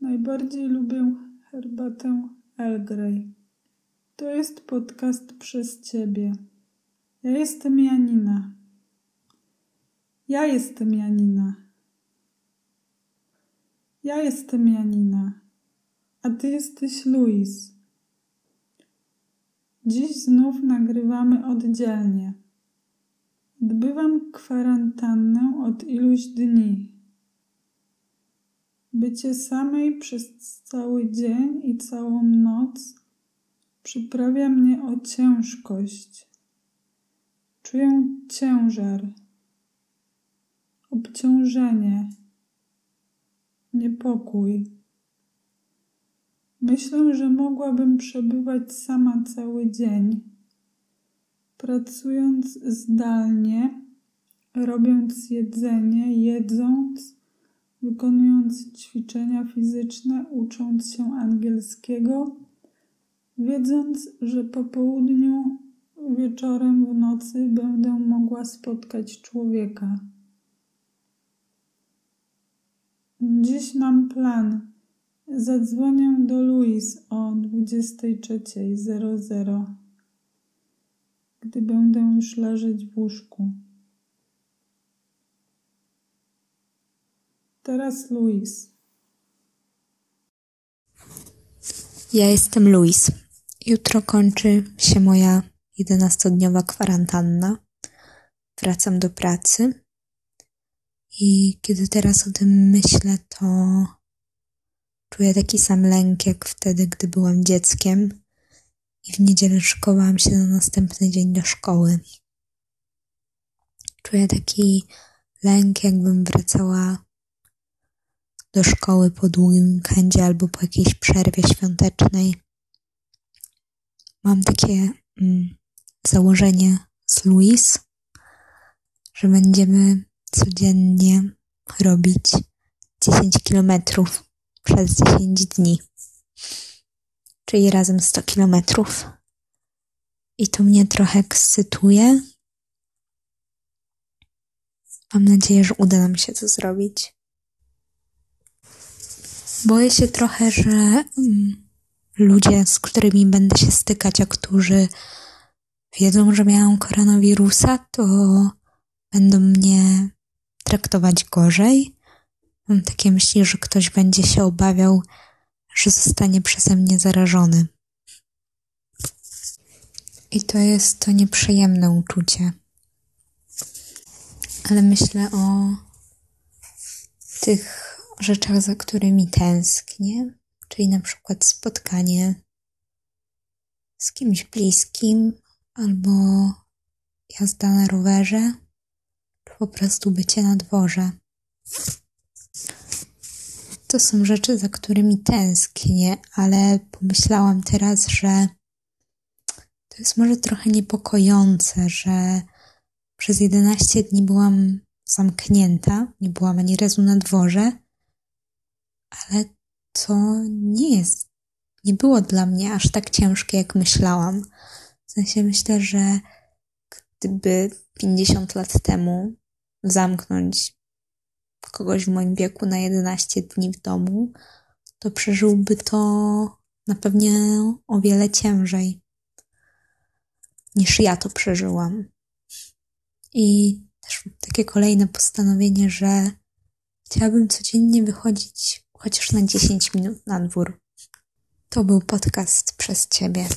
Najbardziej lubię herbatę Earl Grey. To jest podcast przez ciebie. Ja jestem Janina. Ja jestem Janina. Ja jestem Janina. A ty jesteś Luis. Dziś znów nagrywamy oddzielnie. Odbywam kwarantannę od iluś dni. Bycie samej przez cały dzień i całą noc przyprawia mnie o ciężkość. Czuję ciężar, obciążenie, niepokój. Myślę, że mogłabym przebywać sama cały dzień, pracując zdalnie, robiąc jedzenie, jedząc wykonując ćwiczenia fizyczne, ucząc się angielskiego, wiedząc, że po południu, wieczorem, w nocy będę mogła spotkać człowieka. Dziś mam plan. Zadzwonię do Louis o 23.00, gdy będę już leżeć w łóżku. Teraz Luis. Ja jestem Luis. Jutro kończy się moja 11-dniowa kwarantanna. Wracam do pracy. I kiedy teraz o tym myślę, to czuję taki sam lęk jak wtedy, gdy byłam dzieckiem i w niedzielę szkołałam się na następny dzień do szkoły. Czuję taki lęk, jakbym wracała do szkoły po długim weekendzie albo po jakiejś przerwie świątecznej. Mam takie mm, założenie z Louis, że będziemy codziennie robić 10 kilometrów przez 10 dni, czyli razem 100 kilometrów. I to mnie trochę ekscytuje. Mam nadzieję, że uda nam się to zrobić. Boję się trochę, że mm, ludzie, z którymi będę się stykać, a którzy wiedzą, że miałam koronawirusa, to będą mnie traktować gorzej. Mam takie myśli, że ktoś będzie się obawiał, że zostanie przeze mnie zarażony. I to jest to nieprzyjemne uczucie. Ale myślę o tych rzeczach, za którymi tęsknię, czyli na przykład spotkanie z kimś bliskim albo jazda na rowerze, czy po prostu bycie na dworze. To są rzeczy, za którymi tęsknię, ale pomyślałam teraz, że to jest może trochę niepokojące, że przez 11 dni byłam zamknięta, nie byłam ani razu na dworze ale to nie jest, nie było dla mnie aż tak ciężkie, jak myślałam. W sensie myślę, że gdyby 50 lat temu zamknąć kogoś w moim wieku na 11 dni w domu, to przeżyłby to na pewnie o wiele ciężej niż ja to przeżyłam. I też takie kolejne postanowienie, że chciałabym codziennie wychodzić chociaż na 10 minut na dwór. To był podcast przez Ciebie.